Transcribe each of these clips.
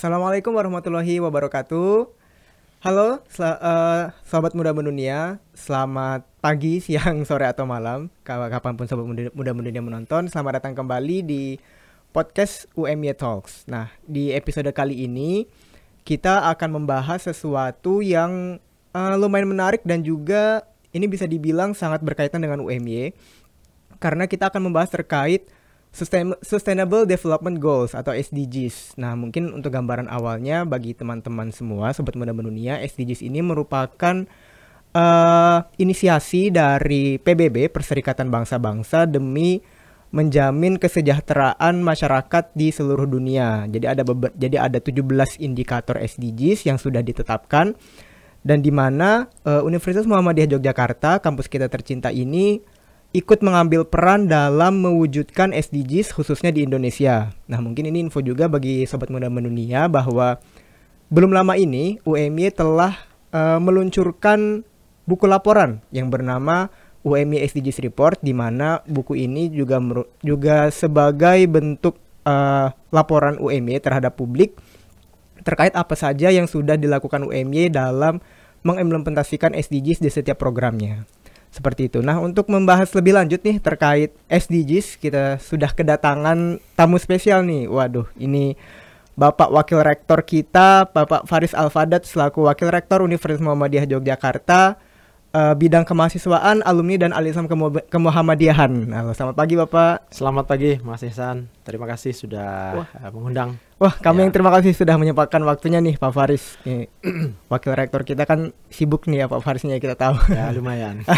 Assalamualaikum warahmatullahi wabarakatuh. Halo, sel- uh, sobat muda mendunia. Selamat pagi, siang, sore atau malam, kapan pun sobat muda, muda mendunia menonton. Selamat datang kembali di podcast UMY Talks. Nah, di episode kali ini kita akan membahas sesuatu yang uh, lumayan menarik dan juga ini bisa dibilang sangat berkaitan dengan UMY karena kita akan membahas terkait Sustainable Development Goals atau SDGs. Nah, mungkin untuk gambaran awalnya bagi teman-teman semua, sobat muda mendunia, SDGs ini merupakan uh, inisiasi dari PBB Perserikatan Bangsa-Bangsa demi menjamin kesejahteraan masyarakat di seluruh dunia. Jadi ada jadi ada 17 indikator SDGs yang sudah ditetapkan dan di mana uh, Universitas Muhammadiyah Yogyakarta, kampus kita tercinta ini ikut mengambil peran dalam mewujudkan SDGs khususnya di Indonesia. Nah, mungkin ini info juga bagi sobat muda mendunia bahwa belum lama ini UMY telah uh, meluncurkan buku laporan yang bernama UMY SDGs Report di mana buku ini juga juga sebagai bentuk uh, laporan UMY terhadap publik terkait apa saja yang sudah dilakukan UMY dalam mengimplementasikan SDGs di setiap programnya. Seperti itu. Nah, untuk membahas lebih lanjut nih terkait SDGs, kita sudah kedatangan tamu spesial nih. Waduh, ini Bapak Wakil Rektor kita, Bapak Faris Alfadat selaku Wakil Rektor Universitas Muhammadiyah Yogyakarta uh, bidang kemahasiswaan, alumni dan alisam kemu kemuhammadiyahan. Halo, selamat pagi Bapak. Selamat pagi Mas Ihsan. Terima kasih sudah Wah. Uh, mengundang. Wah, kami ya. yang terima kasih sudah menyempatkan waktunya nih Pak Faris. Nih, wakil rektor kita kan sibuk nih ya Pak Farisnya kita tahu. Ya, lumayan.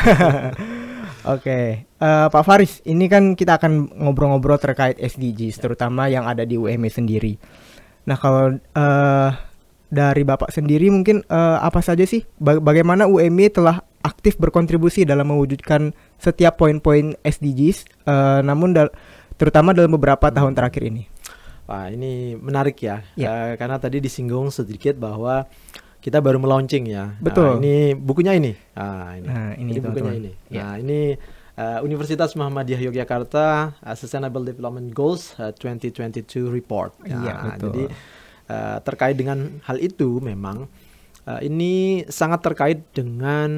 Oke, okay. uh, eh, Pak Faris, ini kan kita akan ngobrol-ngobrol terkait SDGs, terutama yang ada di UME sendiri. Nah, kalau uh, dari Bapak sendiri mungkin uh, apa saja sih, bagaimana UME telah aktif berkontribusi dalam mewujudkan setiap poin-poin SDGs, uh, namun dal terutama dalam beberapa hmm. tahun terakhir ini. Wah, ini menarik ya, ya. Uh, karena tadi disinggung sedikit bahwa kita baru melaunching ya. Betul. Nah, ini bukunya ini. Nah, ini, nah, ini, ini bukunya ini. Ya. Nah, ini uh, Universitas Muhammadiyah Yogyakarta uh, Sustainable Development Goals uh, 2022 Report. Iya, nah, betul. Jadi uh, terkait dengan hal itu memang Uh, ini sangat terkait dengan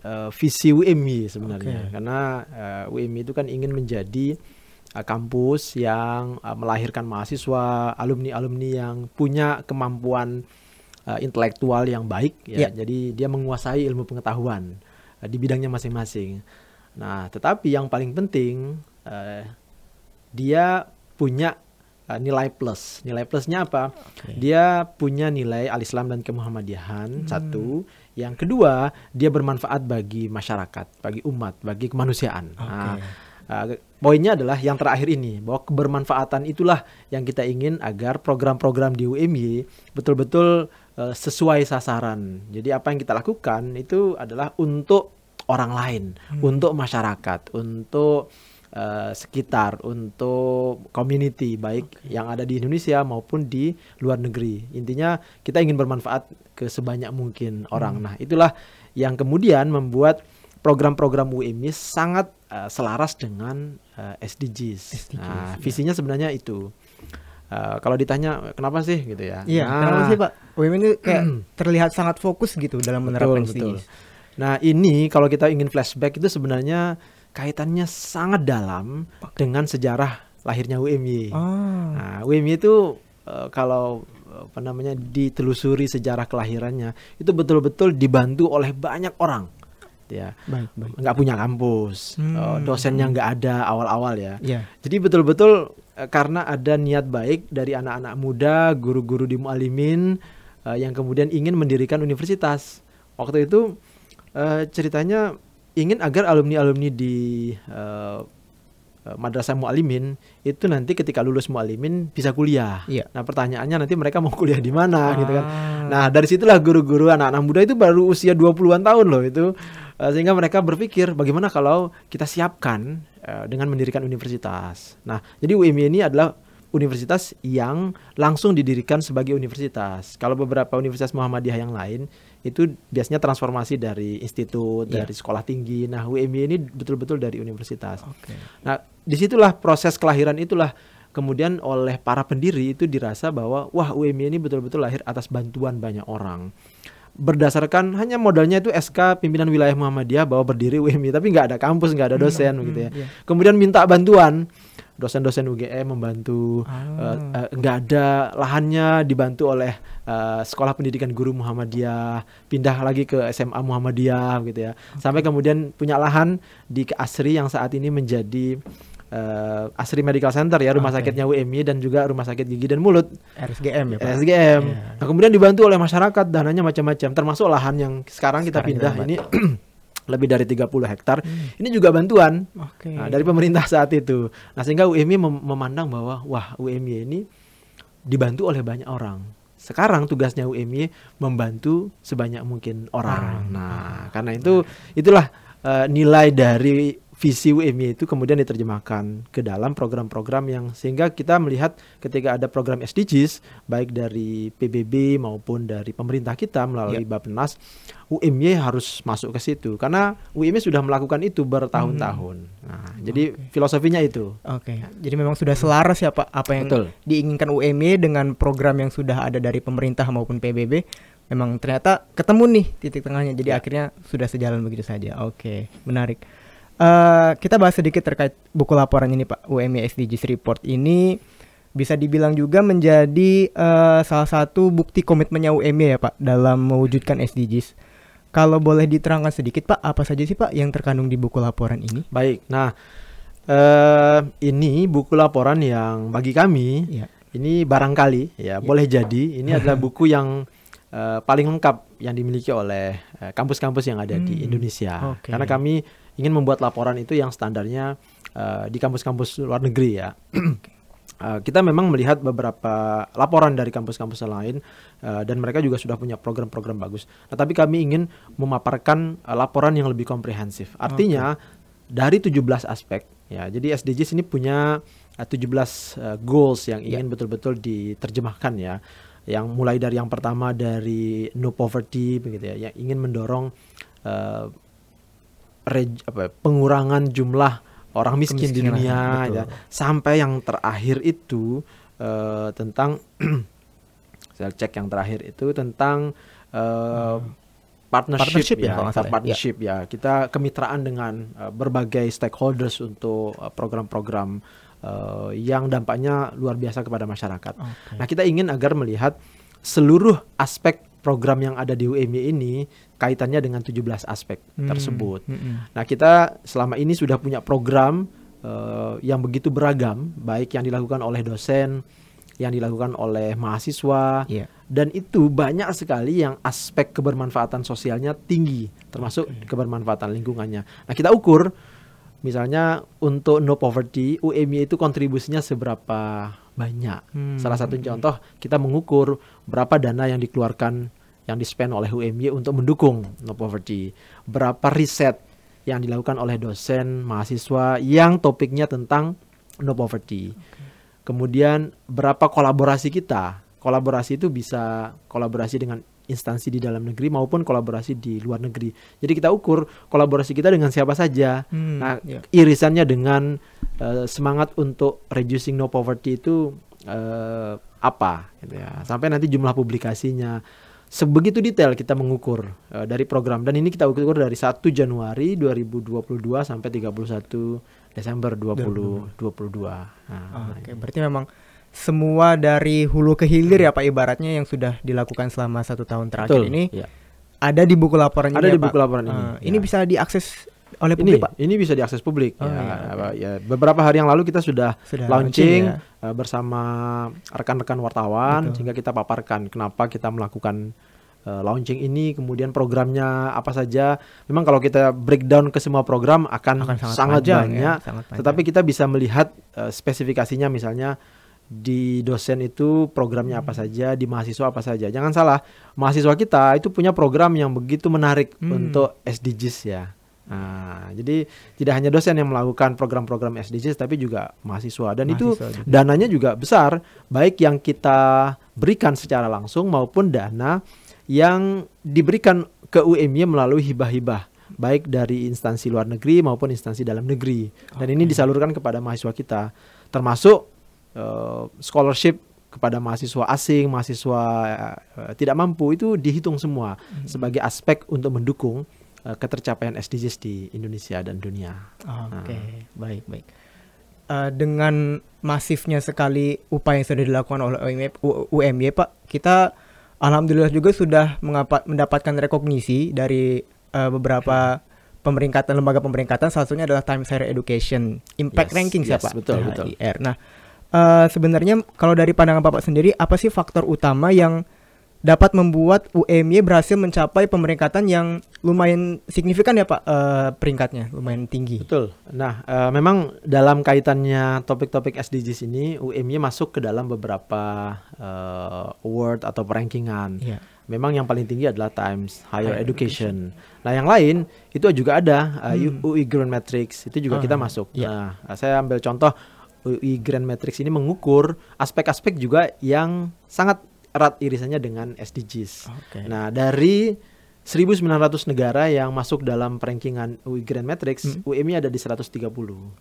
uh, visi UMI sebenarnya okay. karena uh, UMI itu kan ingin menjadi uh, kampus yang uh, melahirkan mahasiswa alumni-alumni yang punya kemampuan uh, intelektual yang baik ya yeah. jadi dia menguasai ilmu pengetahuan uh, di bidangnya masing-masing. Nah, tetapi yang paling penting uh, dia punya uh, nilai plus. Nilai plusnya apa? Okay. Dia punya nilai al-Islam dan kemuhammadiyahan hmm. satu. Yang kedua, dia bermanfaat bagi masyarakat, bagi umat, bagi kemanusiaan. Okay. Nah, uh, poinnya adalah yang terakhir ini bahwa kebermanfaatan itulah yang kita ingin agar program-program di UMY betul-betul uh, sesuai sasaran. Jadi apa yang kita lakukan itu adalah untuk orang lain, hmm. untuk masyarakat, untuk uh, sekitar untuk community baik okay. yang ada di Indonesia maupun di luar negeri. Intinya kita ingin bermanfaat ke sebanyak mungkin orang. Hmm. Nah, itulah yang kemudian membuat program-program UMI sangat uh, selaras dengan uh, SDGs. SDGs. Nah, ya. visinya sebenarnya itu. Uh, kalau ditanya kenapa sih gitu ya? Iya, nah, kenapa sih Pak? UMI ini kayak terlihat sangat fokus gitu dalam menerapkan betul, SDGs. Betul. Nah, ini kalau kita ingin flashback itu sebenarnya kaitannya sangat dalam dengan sejarah lahirnya UMY. Oh. Nah, UMY itu uh, kalau apa namanya ditelusuri sejarah kelahirannya itu betul-betul dibantu oleh banyak orang ya baik, baik. nggak punya kampus hmm. uh, dosennya nggak ada awal-awal ya yeah. jadi betul-betul uh, karena ada niat baik dari anak-anak muda guru-guru di mualimin yang kemudian ingin mendirikan universitas waktu itu ceritanya ingin agar alumni-alumni di uh, madrasah mualimin itu nanti ketika lulus mualimin bisa kuliah. Iya. Nah pertanyaannya nanti mereka mau kuliah di mana ah. gitu kan. Nah dari situlah guru-guru anak-anak muda itu baru usia 20-an tahun loh itu uh, sehingga mereka berpikir bagaimana kalau kita siapkan dengan mendirikan universitas. Nah jadi UMI ini adalah universitas yang langsung didirikan sebagai universitas. Kalau beberapa universitas Muhammadiyah yang lain itu biasanya transformasi dari institut, yeah. dari sekolah tinggi. Nah, UMY ini betul-betul dari universitas. Okay. Nah, di situlah proses kelahiran itulah kemudian oleh para pendiri itu dirasa bahwa wah UMY ini betul-betul lahir atas bantuan banyak orang berdasarkan hanya modalnya itu SK pimpinan wilayah Muhammadiyah bahwa berdiri UMY tapi nggak ada kampus nggak ada hmm, dosen hmm, gitu ya yeah. kemudian minta bantuan dosen-dosen UGM membantu ah. uh, uh, nggak ada lahannya dibantu oleh uh, sekolah pendidikan guru Muhammadiyah pindah lagi ke SMA Muhammadiyah gitu ya okay. sampai kemudian punya lahan di Asri yang saat ini menjadi uh, Asri Medical Center ya rumah okay. sakitnya UMY dan juga rumah sakit gigi dan mulut RSGM ya Pak. RSGM. Yeah. Nah, kemudian dibantu oleh masyarakat dananya macam-macam termasuk lahan yang sekarang kita sekarang pindah ini lebih dari 30 hektar. Hmm. Ini juga bantuan okay. nah, dari pemerintah saat itu. Nah, sehingga UMY mem memandang bahwa wah UMY ini dibantu oleh banyak orang. Sekarang tugasnya UMY membantu sebanyak mungkin orang. Hmm. Nah, karena itu itulah uh, nilai dari visi UMY itu kemudian diterjemahkan ke dalam program-program yang sehingga kita melihat ketika ada program SDGs baik dari PBB maupun dari pemerintah kita melalui yeah. Bappenas UMY harus masuk ke situ karena UMY sudah melakukan itu bertahun-tahun. Hmm. Nah, jadi okay. filosofinya itu. Oke. Okay. Jadi memang sudah selaras ya Pak apa yang Betul. diinginkan UMY dengan program yang sudah ada dari pemerintah maupun PBB memang ternyata ketemu nih titik tengahnya. Jadi ya. akhirnya sudah sejalan begitu saja. Oke, okay. menarik. Uh, kita bahas sedikit terkait buku laporan ini Pak UMI SDGs Report ini bisa dibilang juga menjadi uh, salah satu bukti komitmennya UMI ya Pak dalam mewujudkan SDGs. Kalau boleh diterangkan sedikit Pak, apa saja sih Pak yang terkandung di buku laporan ini? Baik, nah uh, ini buku laporan yang bagi kami ya. ini barangkali ya, ya. boleh jadi ini adalah buku yang uh, paling lengkap yang dimiliki oleh kampus-kampus uh, yang ada hmm. di Indonesia. Okay. Karena kami ingin membuat laporan itu yang standarnya uh, di kampus-kampus luar negeri ya. Uh, kita memang melihat beberapa laporan dari kampus-kampus lain uh, dan mereka juga sudah punya program-program bagus. Nah, tapi kami ingin memaparkan uh, laporan yang lebih komprehensif. Artinya okay. dari 17 aspek ya. Jadi SDGs ini punya uh, 17 uh, goals yang ingin ya. betul-betul yeah. diterjemahkan ya. Yang mulai dari yang pertama dari no poverty begitu ya, yang ingin mendorong uh, apa, pengurangan jumlah orang miskin di dunia ya sampai yang terakhir itu uh, tentang saya cek yang terakhir itu tentang uh, hmm. partnership, partnership ya, ya, ya partnership ya. ya kita kemitraan dengan uh, berbagai stakeholders untuk program-program uh, yang dampaknya luar biasa kepada masyarakat. Okay. Nah kita ingin agar melihat seluruh aspek program yang ada di UMY ini kaitannya dengan 17 aspek hmm. tersebut. Hmm. Nah, kita selama ini sudah punya program uh, yang begitu beragam, baik yang dilakukan oleh dosen, yang dilakukan oleh mahasiswa, yeah. dan itu banyak sekali yang aspek kebermanfaatan sosialnya tinggi, termasuk okay. kebermanfaatan lingkungannya. Nah, kita ukur misalnya untuk no poverty, UMY itu kontribusinya seberapa banyak. Hmm. Salah satu contoh kita mengukur berapa dana yang dikeluarkan yang dispend oleh UMY untuk mendukung no poverty. Berapa riset yang dilakukan oleh dosen, mahasiswa yang topiknya tentang no poverty. Okay. Kemudian berapa kolaborasi kita? Kolaborasi itu bisa kolaborasi dengan instansi di dalam negeri maupun kolaborasi di luar negeri. Jadi kita ukur kolaborasi kita dengan siapa saja. Hmm, nah, yeah. irisannya dengan uh, semangat untuk reducing no poverty itu uh, apa gitu ya. Sampai nanti jumlah publikasinya sebegitu detail kita mengukur uh, dari program dan ini kita ukur dari 1 Januari 2022 sampai 31 Desember 2022. Nah, Oke, okay, berarti memang semua dari hulu ke hilir ya Pak ibaratnya yang sudah dilakukan selama satu tahun terakhir Betul, ini ya. ada di buku laporan ada ini di ya, buku Pak? laporan ini. Uh, ya. Ini bisa diakses oleh publik ini, Pak? Ini bisa diakses publik. Oh, ya, iya. ya, beberapa hari yang lalu kita sudah, sudah launching, launching ya. uh, bersama rekan-rekan wartawan Betul. sehingga kita paparkan kenapa kita melakukan uh, launching ini, kemudian programnya apa saja. Memang kalau kita breakdown ke semua program akan, akan sangat, sangat panjang, ya, banyak, ya, sangat Tetapi kita bisa melihat uh, spesifikasinya misalnya di dosen itu programnya apa hmm. saja, di mahasiswa apa saja. Jangan salah, mahasiswa kita itu punya program yang begitu menarik hmm. untuk SDGs ya. Nah, jadi tidak hanya dosen yang melakukan program-program SDGs tapi juga mahasiswa dan mahasiswa itu juga. dananya juga besar, baik yang kita berikan secara langsung maupun dana yang diberikan ke UMY melalui hibah-hibah baik dari instansi luar negeri maupun instansi dalam negeri dan okay. ini disalurkan kepada mahasiswa kita termasuk uh, scholarship kepada mahasiswa asing, mahasiswa uh, tidak mampu itu dihitung semua hmm. sebagai aspek untuk mendukung uh, ketercapaian SDGs di Indonesia dan dunia. Oke, okay. nah. baik baik. Uh, dengan masifnya sekali upaya yang sudah dilakukan oleh UMY, UMY Pak, kita alhamdulillah juga sudah mendapatkan rekognisi dari uh, beberapa pemeringkatan lembaga pemeringkatan salah satunya adalah Times Higher Education Impact yes, Ranking yes, siapa? Betul, betul. Nah, uh, sebenarnya kalau dari pandangan Bapak sendiri apa sih faktor utama yang dapat membuat UMY berhasil mencapai pemeringkatan yang lumayan signifikan ya Pak uh, peringkatnya lumayan tinggi. Betul. Nah, uh, memang dalam kaitannya topik-topik SDGs ini UMY masuk ke dalam beberapa uh, award atau rankingan. Yeah. Memang yang paling tinggi adalah Times Higher, Higher Education. Education. Nah, yang lain itu juga ada uh, hmm. UI Grand Matrix itu juga uh, kita masuk. Yeah. Nah, saya ambil contoh UI Grand Matrix ini mengukur aspek-aspek juga yang sangat erat irisannya dengan SDGs. Okay. Nah, dari 1900 negara yang masuk dalam rankingan UI Grand Matrix, hmm. UMI ada di 130.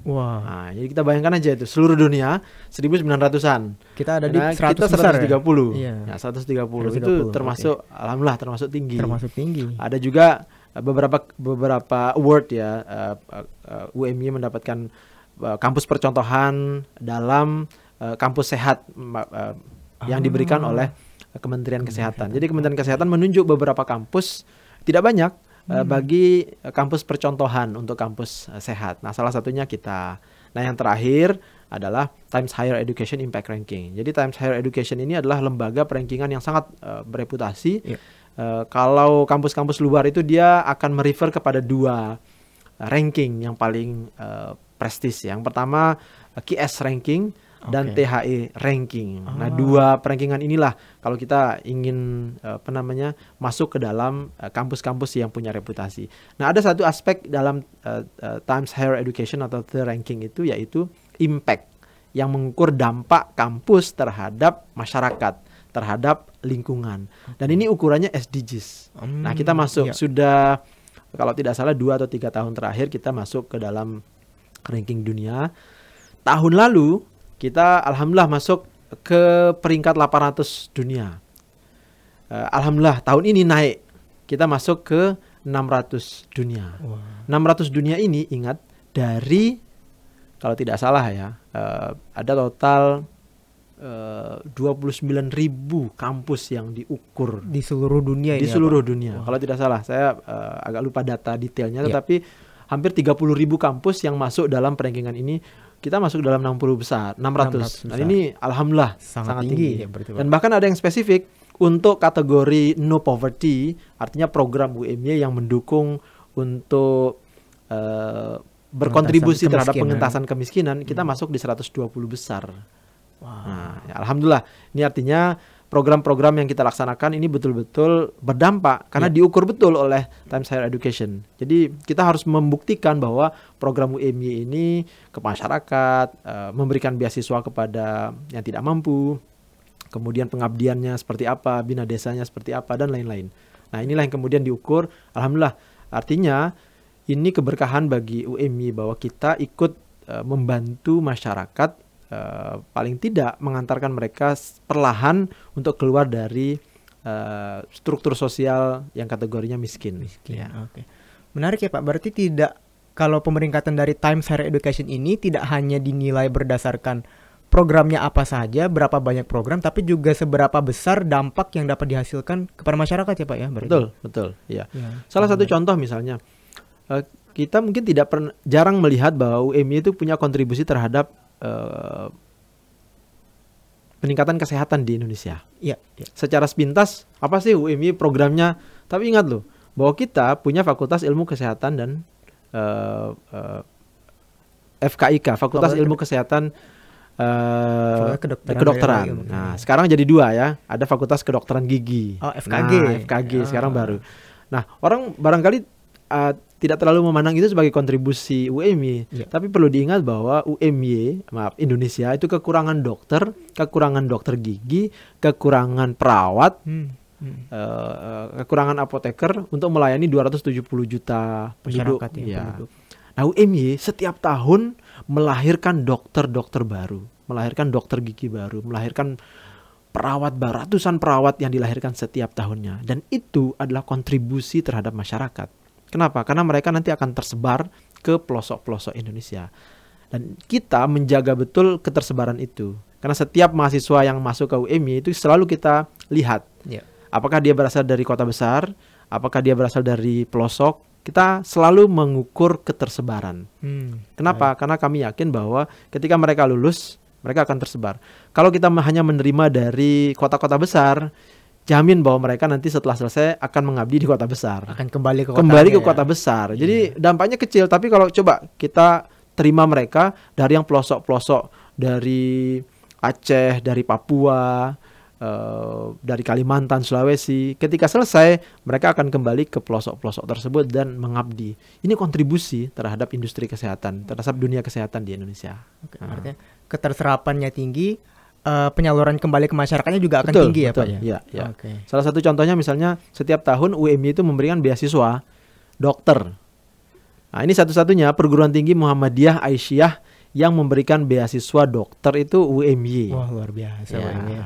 Wow. Nah, jadi kita bayangkan aja itu seluruh dunia 1900-an. Kita ada di nah, 100 kita 130. Iya. Ya, 130. 130 itu termasuk okay. alhamdulillah termasuk tinggi. Termasuk tinggi. Ada juga uh, beberapa beberapa award ya uh, uh, uh UMI mendapatkan uh, kampus percontohan dalam uh, kampus sehat uh, yang diberikan ah. oleh Kementerian Kesehatan. Jadi Kementerian Kesehatan menunjuk beberapa kampus tidak banyak eh, hmm. bagi kampus percontohan untuk kampus uh, sehat. Nah, salah satunya kita. Nah, yang terakhir adalah Times Higher Education Impact Ranking. Jadi Times Higher Education ini adalah lembaga perankingan yang sangat uh, bereputasi. Yeah. Uh, kalau kampus-kampus luar itu dia akan merefer kepada dua ranking yang paling uh, prestis. Yang pertama QS ranking dan okay. THE ranking. Oh. Nah, dua rankingan inilah kalau kita ingin apa namanya masuk ke dalam eh, kampus-kampus yang punya reputasi. Nah, ada satu aspek dalam uh, uh, Times Higher Education atau the ranking itu yaitu impact yang mengukur dampak kampus terhadap masyarakat, terhadap lingkungan. Dan ini ukurannya SDGs. Hmm, nah, kita masuk iya. sudah kalau tidak salah dua atau tiga tahun terakhir kita masuk ke dalam ranking dunia. Tahun lalu kita alhamdulillah masuk ke peringkat 800 dunia. Uh, alhamdulillah tahun ini naik. Kita masuk ke 600 dunia. Wow. 600 dunia ini ingat dari kalau tidak salah ya, uh, ada total uh, 29 ribu kampus yang diukur di seluruh dunia di seluruh apa? dunia. Wow. Kalau tidak salah, saya uh, agak lupa data detailnya, yeah. tetapi hampir 30 ribu kampus yang masuk dalam perankingan ini kita masuk dalam 60 besar, 600. 600 besar. Nah, ini alhamdulillah sangat, sangat tinggi. tinggi. Ya, Dan bahkan ada yang spesifik untuk kategori no poverty, artinya program UMY yang mendukung untuk uh, berkontribusi terhadap pengentasan kemiskinan, kita hmm. masuk di 120 besar. Wow. Nah, ya, alhamdulillah. Ini artinya program-program yang kita laksanakan ini betul-betul berdampak karena yeah. diukur betul oleh Times Higher Education. Jadi kita harus membuktikan bahwa program UMY ini ke masyarakat, uh, memberikan beasiswa kepada yang tidak mampu, kemudian pengabdiannya seperti apa, bina desanya seperti apa dan lain-lain. Nah, inilah yang kemudian diukur. Alhamdulillah. Artinya ini keberkahan bagi UMY bahwa kita ikut uh, membantu masyarakat uh, paling tidak mengantarkan mereka perlahan untuk keluar dari uh, struktur sosial yang kategorinya miskin. Miskin. Ya. Oke. Okay. Menarik ya Pak. Berarti tidak kalau pemeringkatan dari Times Higher Education ini tidak hanya dinilai berdasarkan programnya apa saja, berapa banyak program, tapi juga seberapa besar dampak yang dapat dihasilkan kepada masyarakat ya Pak ya. Berarti. Betul, betul. Ya. ya Salah satu contoh misalnya, uh, kita mungkin tidak pernah jarang melihat bahwa UMI itu punya kontribusi terhadap uh, peningkatan kesehatan di Indonesia. Iya. Ya. Secara sepintas apa sih UMI programnya? Tapi ingat loh bahwa kita punya Fakultas Ilmu Kesehatan dan uh, uh, FKIK, Fakultas Ilmu Kesehatan uh, kedokteran. kedokteran. Nah, sekarang jadi dua ya. Ada Fakultas Kedokteran Gigi. Oh, FKG. Nah, FKG oh. sekarang baru. Nah, orang barangkali uh, tidak terlalu memandang itu sebagai kontribusi UMY, yeah. tapi perlu diingat bahwa UMY, maaf Indonesia itu kekurangan dokter, kekurangan dokter gigi, kekurangan perawat, hmm. Hmm. Uh, kekurangan apoteker untuk melayani 270 juta penduduk. Ya, ya. Penduduk. Nah UMY setiap tahun melahirkan dokter-dokter baru melahirkan dokter gigi baru, melahirkan perawat baru, ratusan perawat yang dilahirkan setiap tahunnya. Dan itu adalah kontribusi terhadap masyarakat. Kenapa? Karena mereka nanti akan tersebar ke pelosok-pelosok Indonesia. Dan kita menjaga betul ketersebaran itu. Karena setiap mahasiswa yang masuk ke UMY itu selalu kita lihat. Ya. Apakah dia berasal dari kota besar, apakah dia berasal dari pelosok, kita selalu mengukur ketersebaran. Hmm. Kenapa? Karena kami yakin bahwa ketika mereka lulus, mereka akan tersebar. Kalau kita hanya menerima dari kota-kota besar, jamin bahwa mereka nanti setelah selesai akan mengabdi di kota besar. Akan kembali ke Kembali ke kotanya kota ya. besar. Jadi dampaknya kecil, tapi kalau coba kita terima mereka dari yang pelosok-pelosok dari Aceh, dari Papua, eh, dari Kalimantan, Sulawesi. Ketika selesai, mereka akan kembali ke pelosok-pelosok tersebut dan mengabdi. Ini kontribusi terhadap industri kesehatan, terhadap dunia kesehatan di Indonesia. Oke, artinya keterserapannya tinggi, eh, penyaluran kembali ke masyarakatnya juga akan Betul, tinggi ya betul. Pak ya. Iya, iya. Oke. Salah satu contohnya misalnya setiap tahun UMY itu memberikan beasiswa dokter. Nah, ini satu-satunya perguruan tinggi Muhammadiyah Aisyah yang memberikan beasiswa dokter itu UMY. Wah luar biasa Ya. Ya.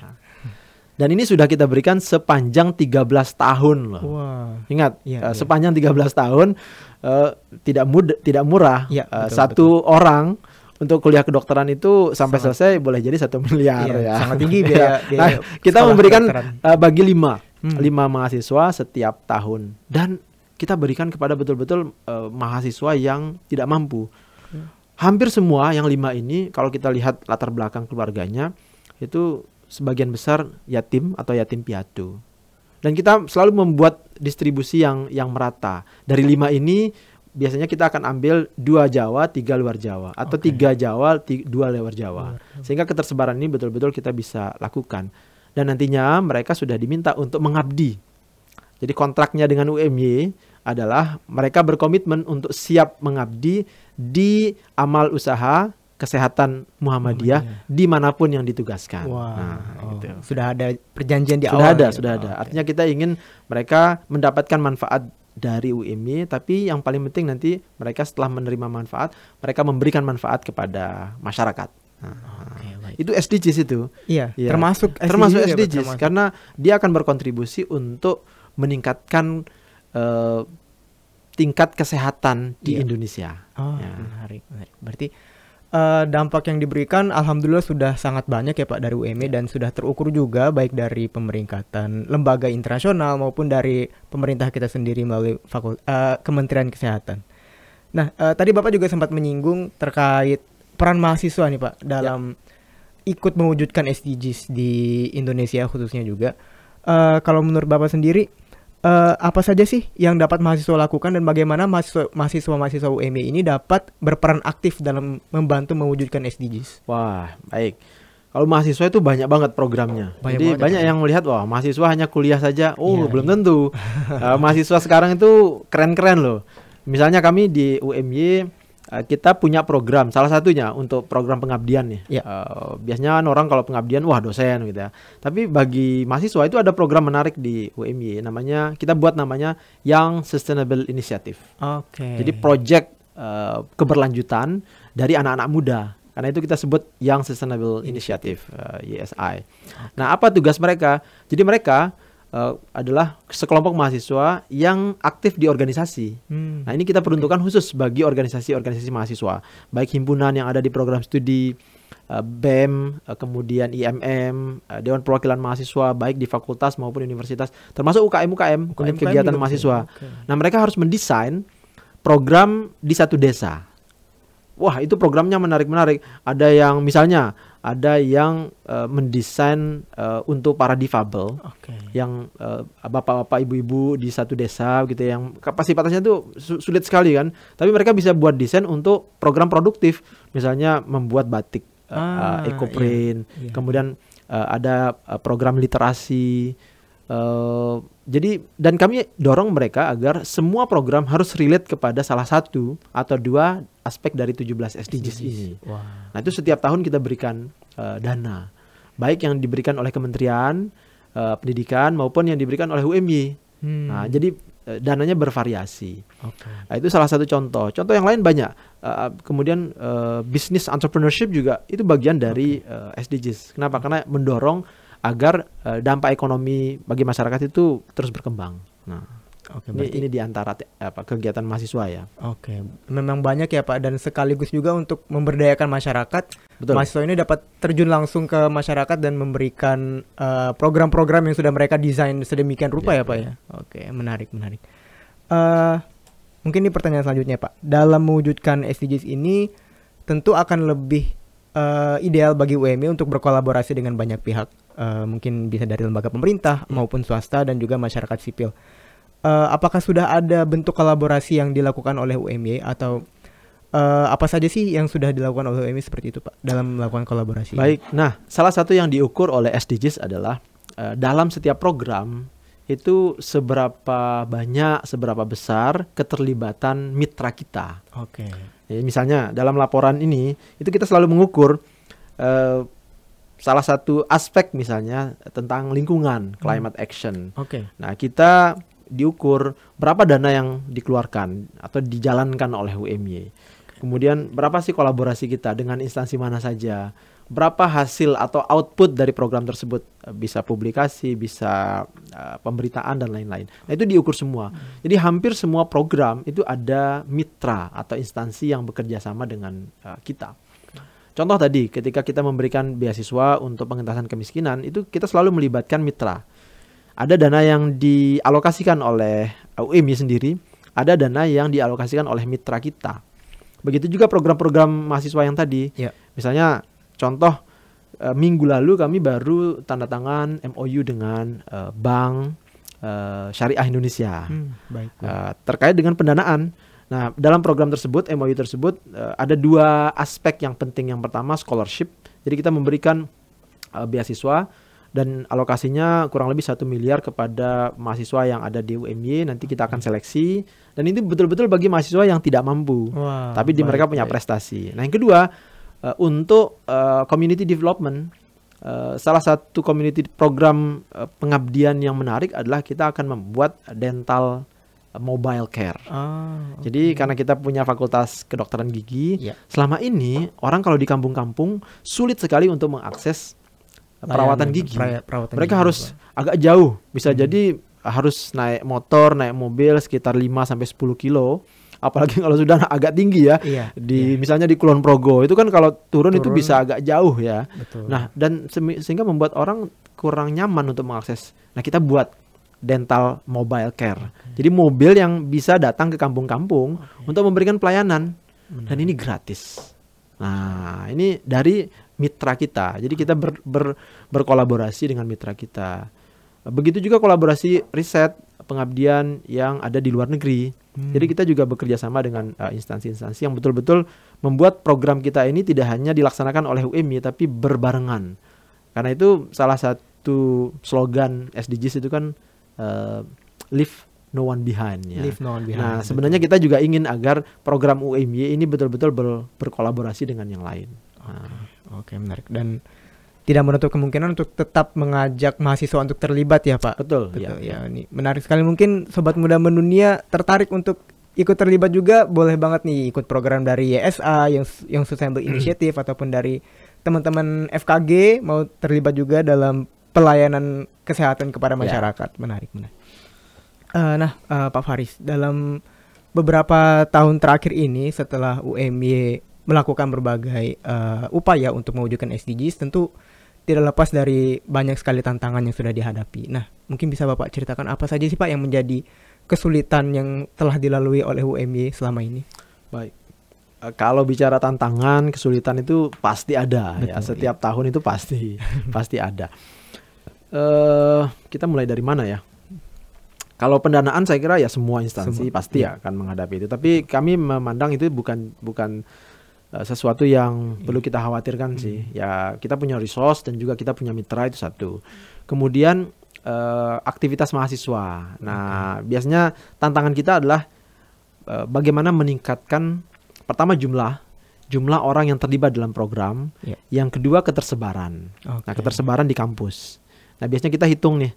Dan ini sudah kita berikan sepanjang 13 tahun loh. Wah. Ingat, Iya, eh, iya. sepanjang 13 tahun eh, tidak mudah tidak murah. Eh, betul, satu orang untuk kuliah kedokteran itu sampai Sangat- selesai boleh jadi satu miliar Iya, ya. sangat tinggi biaya- nah, biaya kita sekolah memberikan kedokteran. eh, bagi lima, Hmm. lima mahasiswa setiap tahun dan kita berikan kepada betul-betul eh, mahasiswa yang tidak mampu. Hmm. Hampir semua yang lima ini kalau kita lihat latar belakang keluarganya itu sebagian besar yatim atau yatim piatu. Dan kita selalu membuat distribusi yang yang merata. Dari lima ini biasanya kita akan ambil dua Jawa, tiga luar Jawa, atau Oke. tiga Jawa, ti- dua luar Jawa. Sehingga ketersebaran ini betul-betul kita bisa lakukan. Dan nantinya mereka sudah diminta untuk mengabdi. Jadi kontraknya dengan UMY adalah mereka berkomitmen untuk siap mengabdi di amal usaha kesehatan Muhammadiyah di mana pun yang ditugaskan. Wah. Nah, oh, gitu. Sudah ada perjanjian di Sudah awal. ada, ya? sudah ada. Oke. Artinya kita ingin mereka mendapatkan manfaat dari UMY, tapi yang paling penting nanti mereka setelah menerima manfaat, mereka memberikan manfaat kepada masyarakat. Nah, Oke, baik. itu SDGs itu. Iya, Iya. termasuk termasuk ya, Pak? SDGs Termasuk. karena dia akan berkontribusi untuk meningkatkan eh, tingkat kesehatan di Iya. Indonesia. Oh, Ya. menarik, menarik. Berarti eh, dampak yang diberikan alhamdulillah sudah sangat banyak ya Pak dari UMI dan sudah terukur juga baik dari pemeringkatan lembaga internasional maupun dari pemerintah kita sendiri melalui fakul eh, Kementerian Kesehatan. Nah, eh, tadi Bapak juga sempat menyinggung terkait peran mahasiswa nih Pak dalam ikut mewujudkan SDGs di Indonesia khususnya juga. Eh, kalau menurut Bapak sendiri eh, apa saja sih yang dapat mahasiswa lakukan dan bagaimana mahasiswa mahasiswa mahasiswa UMI ini dapat berperan aktif dalam membantu mewujudkan SDGs? Wah, baik. Kalau mahasiswa itu banyak banget programnya. Banyak Jadi banget ya, banyak Pak. yang melihat wah mahasiswa hanya kuliah saja. Oh, Iya, belum iya. tentu. Eh, mahasiswa sekarang itu keren-keren loh. Misalnya kami di UMY kita punya program salah satunya untuk program pengabdian nih. Iya. Eh, biasanya kan orang kalau pengabdian wah dosen gitu ya. Tapi bagi mahasiswa itu ada program menarik di UMY namanya kita buat namanya Young Sustainable Initiative. Oke. Jadi project eh, keberlanjutan dari anak-anak muda. Karena itu kita sebut Young Sustainable Initiative eh, YSI. Nah, apa tugas mereka? Jadi mereka eh, adalah sekelompok mahasiswa yang aktif di organisasi. Hmm. Nah, ini kita peruntukkan khusus bagi organisasi-organisasi mahasiswa, baik himpunan yang ada di program studi eh, BEM, eh, kemudian IMM, Dewan Perwakilan Mahasiswa, baik di fakultas maupun universitas, termasuk UKM-UKM, UKM kegiatan juga, mahasiswa. oke. Nah, mereka harus mendesain program di satu desa. Wah, itu programnya menarik-menarik. Ada yang misalnya ada yang eh, mendesain eh, untuk para difabel Oke. yang eh, bapak-bapak ibu-ibu di satu desa gitu ya, yang kapasitasnya su- sulit sekali kan. Tapi mereka bisa buat desain untuk program produktif, misalnya membuat batik Ah, eh, ecoprint, iya, iya. kemudian eh, ada program literasi. Eh, jadi dan kami dorong mereka agar semua program harus relate kepada salah satu atau dua aspek dari 17 SDGs ini. Wah. Nah itu setiap tahun kita berikan eh, dana, baik yang diberikan oleh Kementerian eh, Pendidikan maupun yang diberikan oleh UMY. Hmm. Nah jadi uh, dananya bervariasi. Oke. Nah, itu salah satu contoh. Contoh yang lain banyak. Uh, kemudian uh, bisnis entrepreneurship juga itu bagian dari uh, SDGs. Kenapa? Karena mendorong agar uh, dampak ekonomi bagi masyarakat itu terus berkembang. Nah, Oke, ini, berarti ini di antara apa kegiatan mahasiswa ya. Oke, memang banyak ya Pak dan sekaligus juga untuk memberdayakan masyarakat. Betul. Mahasiswa ini dapat terjun langsung ke masyarakat dan memberikan eh, program-program yang sudah mereka desain sedemikian rupa ya, Ya, Pak ya. Oke, menarik menarik. Eh mungkin ini pertanyaan selanjutnya Pak. Dalam mewujudkan SDGs ini tentu akan lebih eh, ideal bagi UMI untuk berkolaborasi dengan banyak pihak. Eh, mungkin bisa dari lembaga pemerintah maupun swasta dan juga masyarakat sipil. Eh, apakah sudah ada bentuk kolaborasi yang dilakukan oleh UMY atau eh, apa saja sih yang sudah dilakukan oleh UMY seperti itu Pak dalam melakukan kolaborasi? Baik. Nah, salah satu yang diukur oleh SDGs adalah eh, dalam setiap program itu seberapa banyak, seberapa besar keterlibatan mitra kita. Oke. Ya, misalnya dalam laporan ini itu kita selalu mengukur salah satu aspek misalnya tentang lingkungan, climate action. Oke. Nah, kita diukur berapa dana yang dikeluarkan atau dijalankan oleh UMY. Kemudian berapa sih kolaborasi kita dengan instansi mana saja? Berapa hasil atau output dari program tersebut Eh, bisa publikasi, bisa eh, pemberitaan dan lain-lain. Nah, itu diukur semua. Jadi hampir semua program itu ada mitra atau instansi yang bekerja sama dengan eh, kita. Contoh tadi, ketika kita memberikan beasiswa untuk pengentasan kemiskinan, itu kita selalu melibatkan mitra ada dana yang dialokasikan oleh UMI sendiri, ada dana yang dialokasikan oleh mitra kita. Begitu juga program-program mahasiswa yang tadi. Ya. Misalnya contoh eh, minggu lalu kami baru tanda tangan MOU dengan eh, Bank eh, Syariah Indonesia Hmm, baik. baik. terkait dengan pendanaan. Nah, dalam program tersebut, MOU tersebut eh, ada dua aspek yang penting. Yang pertama scholarship. Jadi kita memberikan eh, beasiswa dan alokasinya kurang lebih satu miliar kepada mahasiswa yang ada di UMY. Nanti kita akan seleksi dan ini betul-betul bagi mahasiswa yang tidak mampu, Wah, tapi di baik, mereka punya baik. prestasi. Nah, yang kedua eh, untuk eh, community development. eh, salah satu community program eh, pengabdian yang menarik adalah kita akan membuat dental mobile care. Ah, oke. Jadi karena kita punya fakultas kedokteran gigi, Ya. selama ini orang kalau di kampung-kampung sulit sekali untuk mengakses perawatan gigi. pera- perawatan Mereka gigi, harus Pak. agak jauh, bisa Hmm. jadi harus naik motor, naik mobil sekitar 5 sampai 10 kilo. Apalagi kalau sudah agak tinggi ya. Iya. Di misalnya di Kulon Progo itu kan kalau turun, itu Turun. bisa agak jauh ya. Betul. Nah, dan sehingga membuat orang kurang nyaman untuk mengakses. Nah, kita buat dental mobile care. Jadi mobil yang bisa datang ke kampung-kampung untuk memberikan pelayanan dan ini gratis. Nah, ini dari mitra kita. Jadi kita ber- ber- berkolaborasi dengan mitra kita. Begitu juga kolaborasi riset pengabdian yang ada di luar negeri. Hmm. Jadi kita juga bekerja sama dengan uh, instansi-instansi yang betul-betul membuat program kita ini tidak hanya dilaksanakan oleh UMI tapi berbarengan. Karena itu salah satu slogan SDGs itu kan uh, leave no one behind ya. Leave no one behind. Nah, Betul. sebenarnya kita juga ingin agar program UMY ini betul-betul ber- berkolaborasi dengan yang lain. Nah, Oke, menarik dan tidak menutup kemungkinan untuk tetap mengajak mahasiswa untuk terlibat ya, Pak. betul, Betul ya. ya. Ini menarik sekali mungkin sobat muda mendunia tertarik untuk ikut terlibat juga boleh banget nih ikut program dari YSA yang yang Sustainable Initiative ataupun dari teman-teman FKG mau terlibat juga dalam pelayanan kesehatan kepada Ya. masyarakat. Menarik, menarik. Eh, nah, eh, Pak Faris, dalam beberapa tahun terakhir ini setelah UMY melakukan berbagai eh, upaya untuk mewujudkan SDGs, tentu tidak lepas dari banyak sekali tantangan yang sudah dihadapi. Nah, mungkin bisa Bapak ceritakan apa saja sih Pak yang menjadi kesulitan yang telah dilalui oleh UMY selama ini? Baik. Kalau bicara tantangan, kesulitan itu pasti ada ya. Betul, Setiap tahun itu pasti pasti ada. Eh, kita mulai dari mana ya? Kalau pendanaan saya kira ya semua instansi Semua, pasti iya. akan menghadapi itu. Tapi kami memandang itu bukan bukan eh, sesuatu yang Iya. perlu kita khawatirkan Hmm. sih. Ya kita punya resource dan juga kita punya mitra itu satu. Kemudian eh, aktivitas mahasiswa. Nah biasanya tantangan kita adalah eh, bagaimana meningkatkan pertama jumlah jumlah orang yang terlibat dalam program. Iya. Yang kedua ketersebaran. Oke. Nah, ketersebaran di kampus. Nah, biasanya kita hitung nih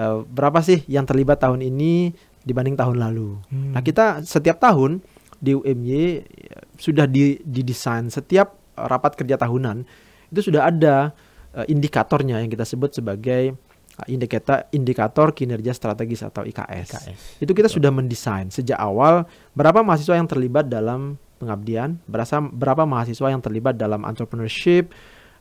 eh, berapa sih yang terlibat tahun ini, dibanding tahun lalu. Hmm. Nah, kita setiap tahun di UMY ya, sudah di, didesain setiap rapat kerja tahunan itu sudah ada uh, indikatornya yang kita sebut sebagai uh, indikator indikator kinerja strategis atau IKS. IKS. Itu kita Betul. sudah mendesain sejak awal berapa mahasiswa yang terlibat dalam pengabdian, berasa berapa mahasiswa yang terlibat dalam entrepreneurship,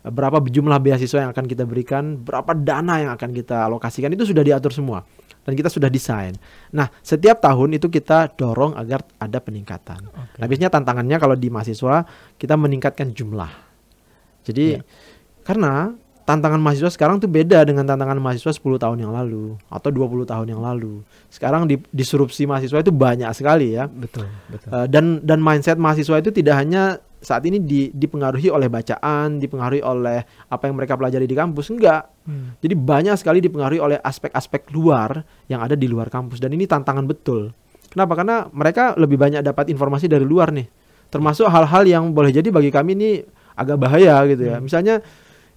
berapa jumlah beasiswa yang akan kita berikan, berapa dana yang akan kita alokasikan itu sudah diatur semua dan kita sudah desain. Nah, setiap tahun itu kita dorong agar ada peningkatan. Okay. Nah, biasanya tantangannya kalau di mahasiswa kita meningkatkan jumlah. Jadi yeah. karena tantangan mahasiswa sekarang tuh beda dengan tantangan mahasiswa 10 tahun yang lalu atau 20 tahun yang lalu. Sekarang di, disrupsi mahasiswa itu banyak sekali ya. Betul, betul. Uh, dan dan mindset mahasiswa itu tidak hanya saat ini di, dipengaruhi oleh bacaan, dipengaruhi oleh apa yang mereka pelajari di kampus, enggak. Hmm. Jadi banyak sekali dipengaruhi oleh aspek-aspek luar yang ada di luar kampus dan ini tantangan betul. Kenapa? Karena mereka lebih banyak dapat informasi dari luar nih. Termasuk hal-hal yang boleh jadi bagi kami ini agak bahaya gitu ya. Hmm. Misalnya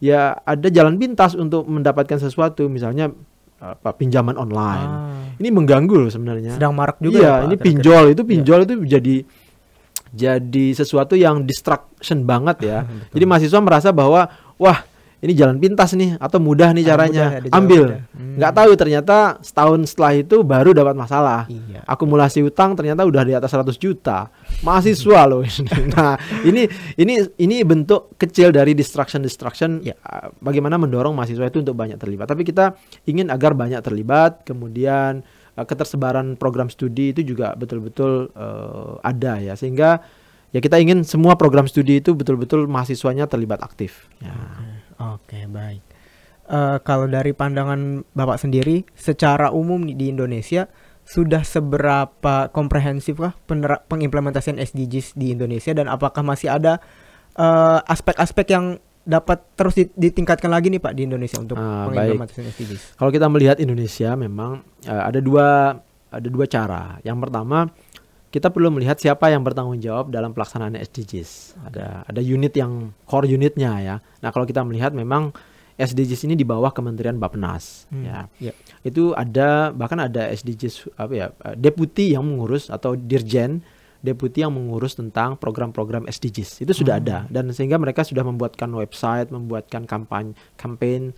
ya ada jalan pintas untuk mendapatkan sesuatu, misalnya apa pinjaman online. Ah. Ini mengganggu loh sebenarnya. Sedang marak juga. Iya, ya, ini pinjol itu pinjol ya. itu jadi jadi sesuatu yang distraction banget ya. Jadi mahasiswa merasa bahwa wah ini jalan pintas nih atau mudah nih caranya mudah, ambil hmm. nggak hmm. tahu ternyata setahun setelah itu baru dapat masalah iya. akumulasi utang ternyata udah di atas 100 juta mahasiswa loh ini nah ini ini ini bentuk kecil dari distraction distraction ya. bagaimana mendorong mahasiswa itu untuk banyak terlibat tapi kita ingin agar banyak terlibat kemudian uh, ketersebaran program studi itu juga betul-betul uh, ada ya sehingga ya kita ingin semua program studi itu betul-betul mahasiswanya terlibat aktif. Ya. Oke, okay, baik. Uh, kalau dari pandangan Bapak sendiri, secara umum di Indonesia sudah seberapa komprehensif kah pengimplementasian SDGs di Indonesia dan apakah masih ada aspek-aspek uh, yang dapat terus ditingkatkan lagi nih Pak di Indonesia untuk ah, pengimplementasian SDGs? Kalau kita melihat Indonesia memang uh, ada dua ada dua cara. Yang pertama kita perlu melihat siapa yang bertanggung jawab dalam pelaksanaan SDGs. Ada ada unit yang core unitnya ya. Nah kalau kita melihat memang SDGs ini di bawah Kementerian Bappenas hmm, ya. Yeah. Itu ada bahkan ada SDGs apa ya deputi yang mengurus atau dirjen deputi yang mengurus tentang program-program SDGs. Itu sudah hmm. ada dan sehingga mereka sudah membuatkan website, membuatkan kampanye, campaign e,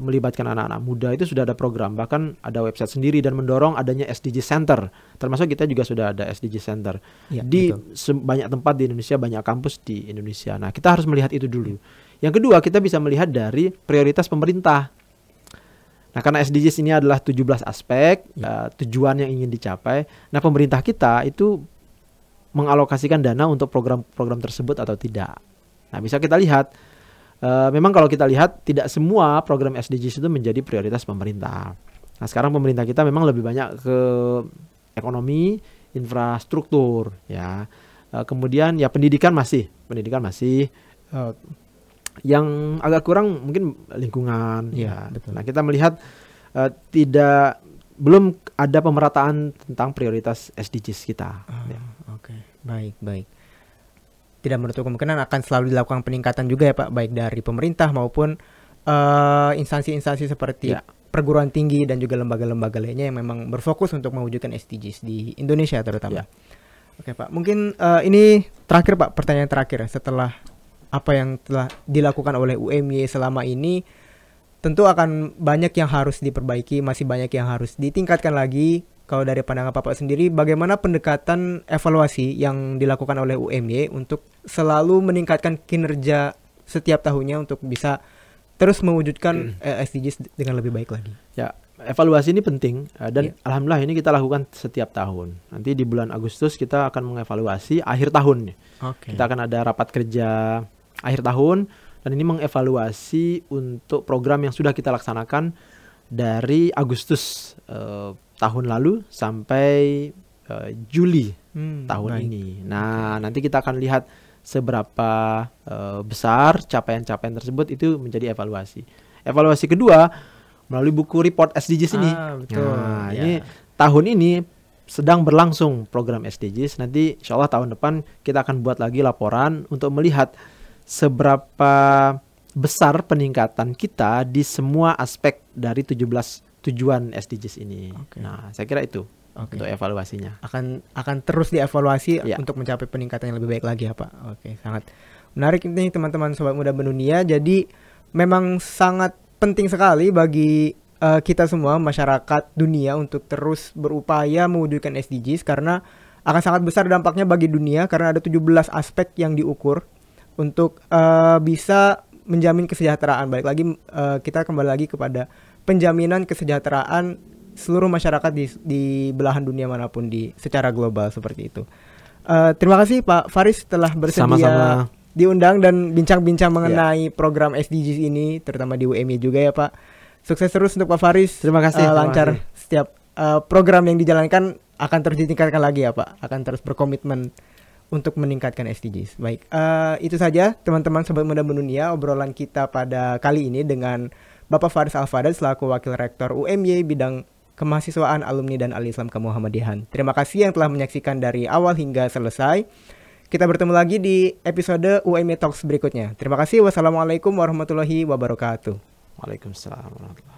melibatkan anak-anak muda itu sudah ada program bahkan ada website sendiri dan mendorong adanya SDG Center termasuk kita juga sudah ada SDG Center ya, di banyak tempat di Indonesia banyak kampus di Indonesia nah kita harus melihat itu dulu yang kedua kita bisa melihat dari prioritas pemerintah Nah, karena SDGs ini adalah 17 aspek ya. uh, tujuan yang ingin dicapai. Nah, pemerintah kita itu mengalokasikan dana untuk program-program tersebut atau tidak. Nah, bisa kita lihat uh, memang kalau kita lihat tidak semua program SDGs itu menjadi prioritas pemerintah. Nah, sekarang pemerintah kita memang lebih banyak ke ekonomi, infrastruktur, ya. Uh, kemudian ya pendidikan masih, pendidikan masih uh, yang agak kurang mungkin lingkungan, ya. ya. Betul. Nah, kita melihat uh, tidak belum ada pemerataan tentang prioritas SDGs kita. Ah, ya. Oke, okay. baik baik. Tidak menutup kemungkinan akan selalu dilakukan peningkatan juga ya Pak, baik dari pemerintah maupun uh, instansi-instansi seperti ya. perguruan tinggi dan juga lembaga-lembaga lainnya yang memang berfokus untuk mewujudkan SDGs di Indonesia terutama. Ya. Oke Pak, mungkin uh, ini terakhir Pak, pertanyaan terakhir setelah apa yang telah dilakukan oleh UMY selama ini tentu akan banyak yang harus diperbaiki, masih banyak yang harus ditingkatkan lagi. Kalau dari pandangan Bapak sendiri, bagaimana pendekatan evaluasi yang dilakukan oleh UMY untuk selalu meningkatkan kinerja setiap tahunnya untuk bisa terus mewujudkan hmm. Eh, SDGs dengan lebih baik lagi? Ya, evaluasi ini penting uh, dan yeah. alhamdulillah ini kita lakukan setiap tahun. Nanti di bulan Agustus kita akan mengevaluasi akhir tahun. Okay. Kita akan ada rapat kerja akhir tahun dan ini mengevaluasi untuk program yang sudah kita laksanakan dari Agustus uh, tahun lalu sampai uh, Juli hmm, tahun baik. ini. Nah, nanti kita akan lihat seberapa uh, besar capaian-capaian tersebut itu menjadi evaluasi. Evaluasi kedua melalui buku report SDGs ini. Ah, betul. Nah, ya. ini tahun ini sedang berlangsung program SDGs. Nanti insya Allah tahun depan kita akan buat lagi laporan untuk melihat seberapa besar peningkatan kita di semua aspek dari 17 tujuan SDGs ini. Okay. Nah, saya kira itu. Oke. untuk evaluasinya. akan akan terus dievaluasi Ya. untuk mencapai peningkatan yang lebih baik lagi ya Pak. Oke, sangat menarik ini teman-teman sobat muda mendunia. Jadi memang sangat penting sekali bagi eh, kita semua masyarakat dunia untuk terus berupaya mewujudkan SDGs karena akan sangat besar dampaknya bagi dunia karena ada 17 aspek yang diukur untuk eh, bisa menjamin kesejahteraan. Balik lagi eh, kita kembali lagi kepada penjaminan kesejahteraan seluruh masyarakat di di belahan dunia mana pun di secara global seperti itu. Eh, terima kasih Pak Faris telah bersedia Sama-sama. diundang dan bincang-bincang mengenai program SDGs ini terutama di UMY juga ya Pak. Sukses terus untuk Pak Faris. Terima kasih, terima lancar kasih. setiap eh, program yang dijalankan akan terus ditingkatkan lagi ya Pak. Akan terus berkomitmen untuk meningkatkan SDGs. Baik, eh, itu saja teman-teman sobat muda mendunia obrolan kita pada kali ini dengan Bapak Faris Alfadad selaku Wakil Rektor UMY bidang kemahasiswaan alumni dan ahli Islam kemuhammadihan. Terima kasih yang telah menyaksikan dari awal hingga selesai. Kita bertemu lagi di episode UMY Talks berikutnya. Terima kasih. Wassalamualaikum warahmatullahi wabarakatuh. Waalaikumsalam warahmatullahi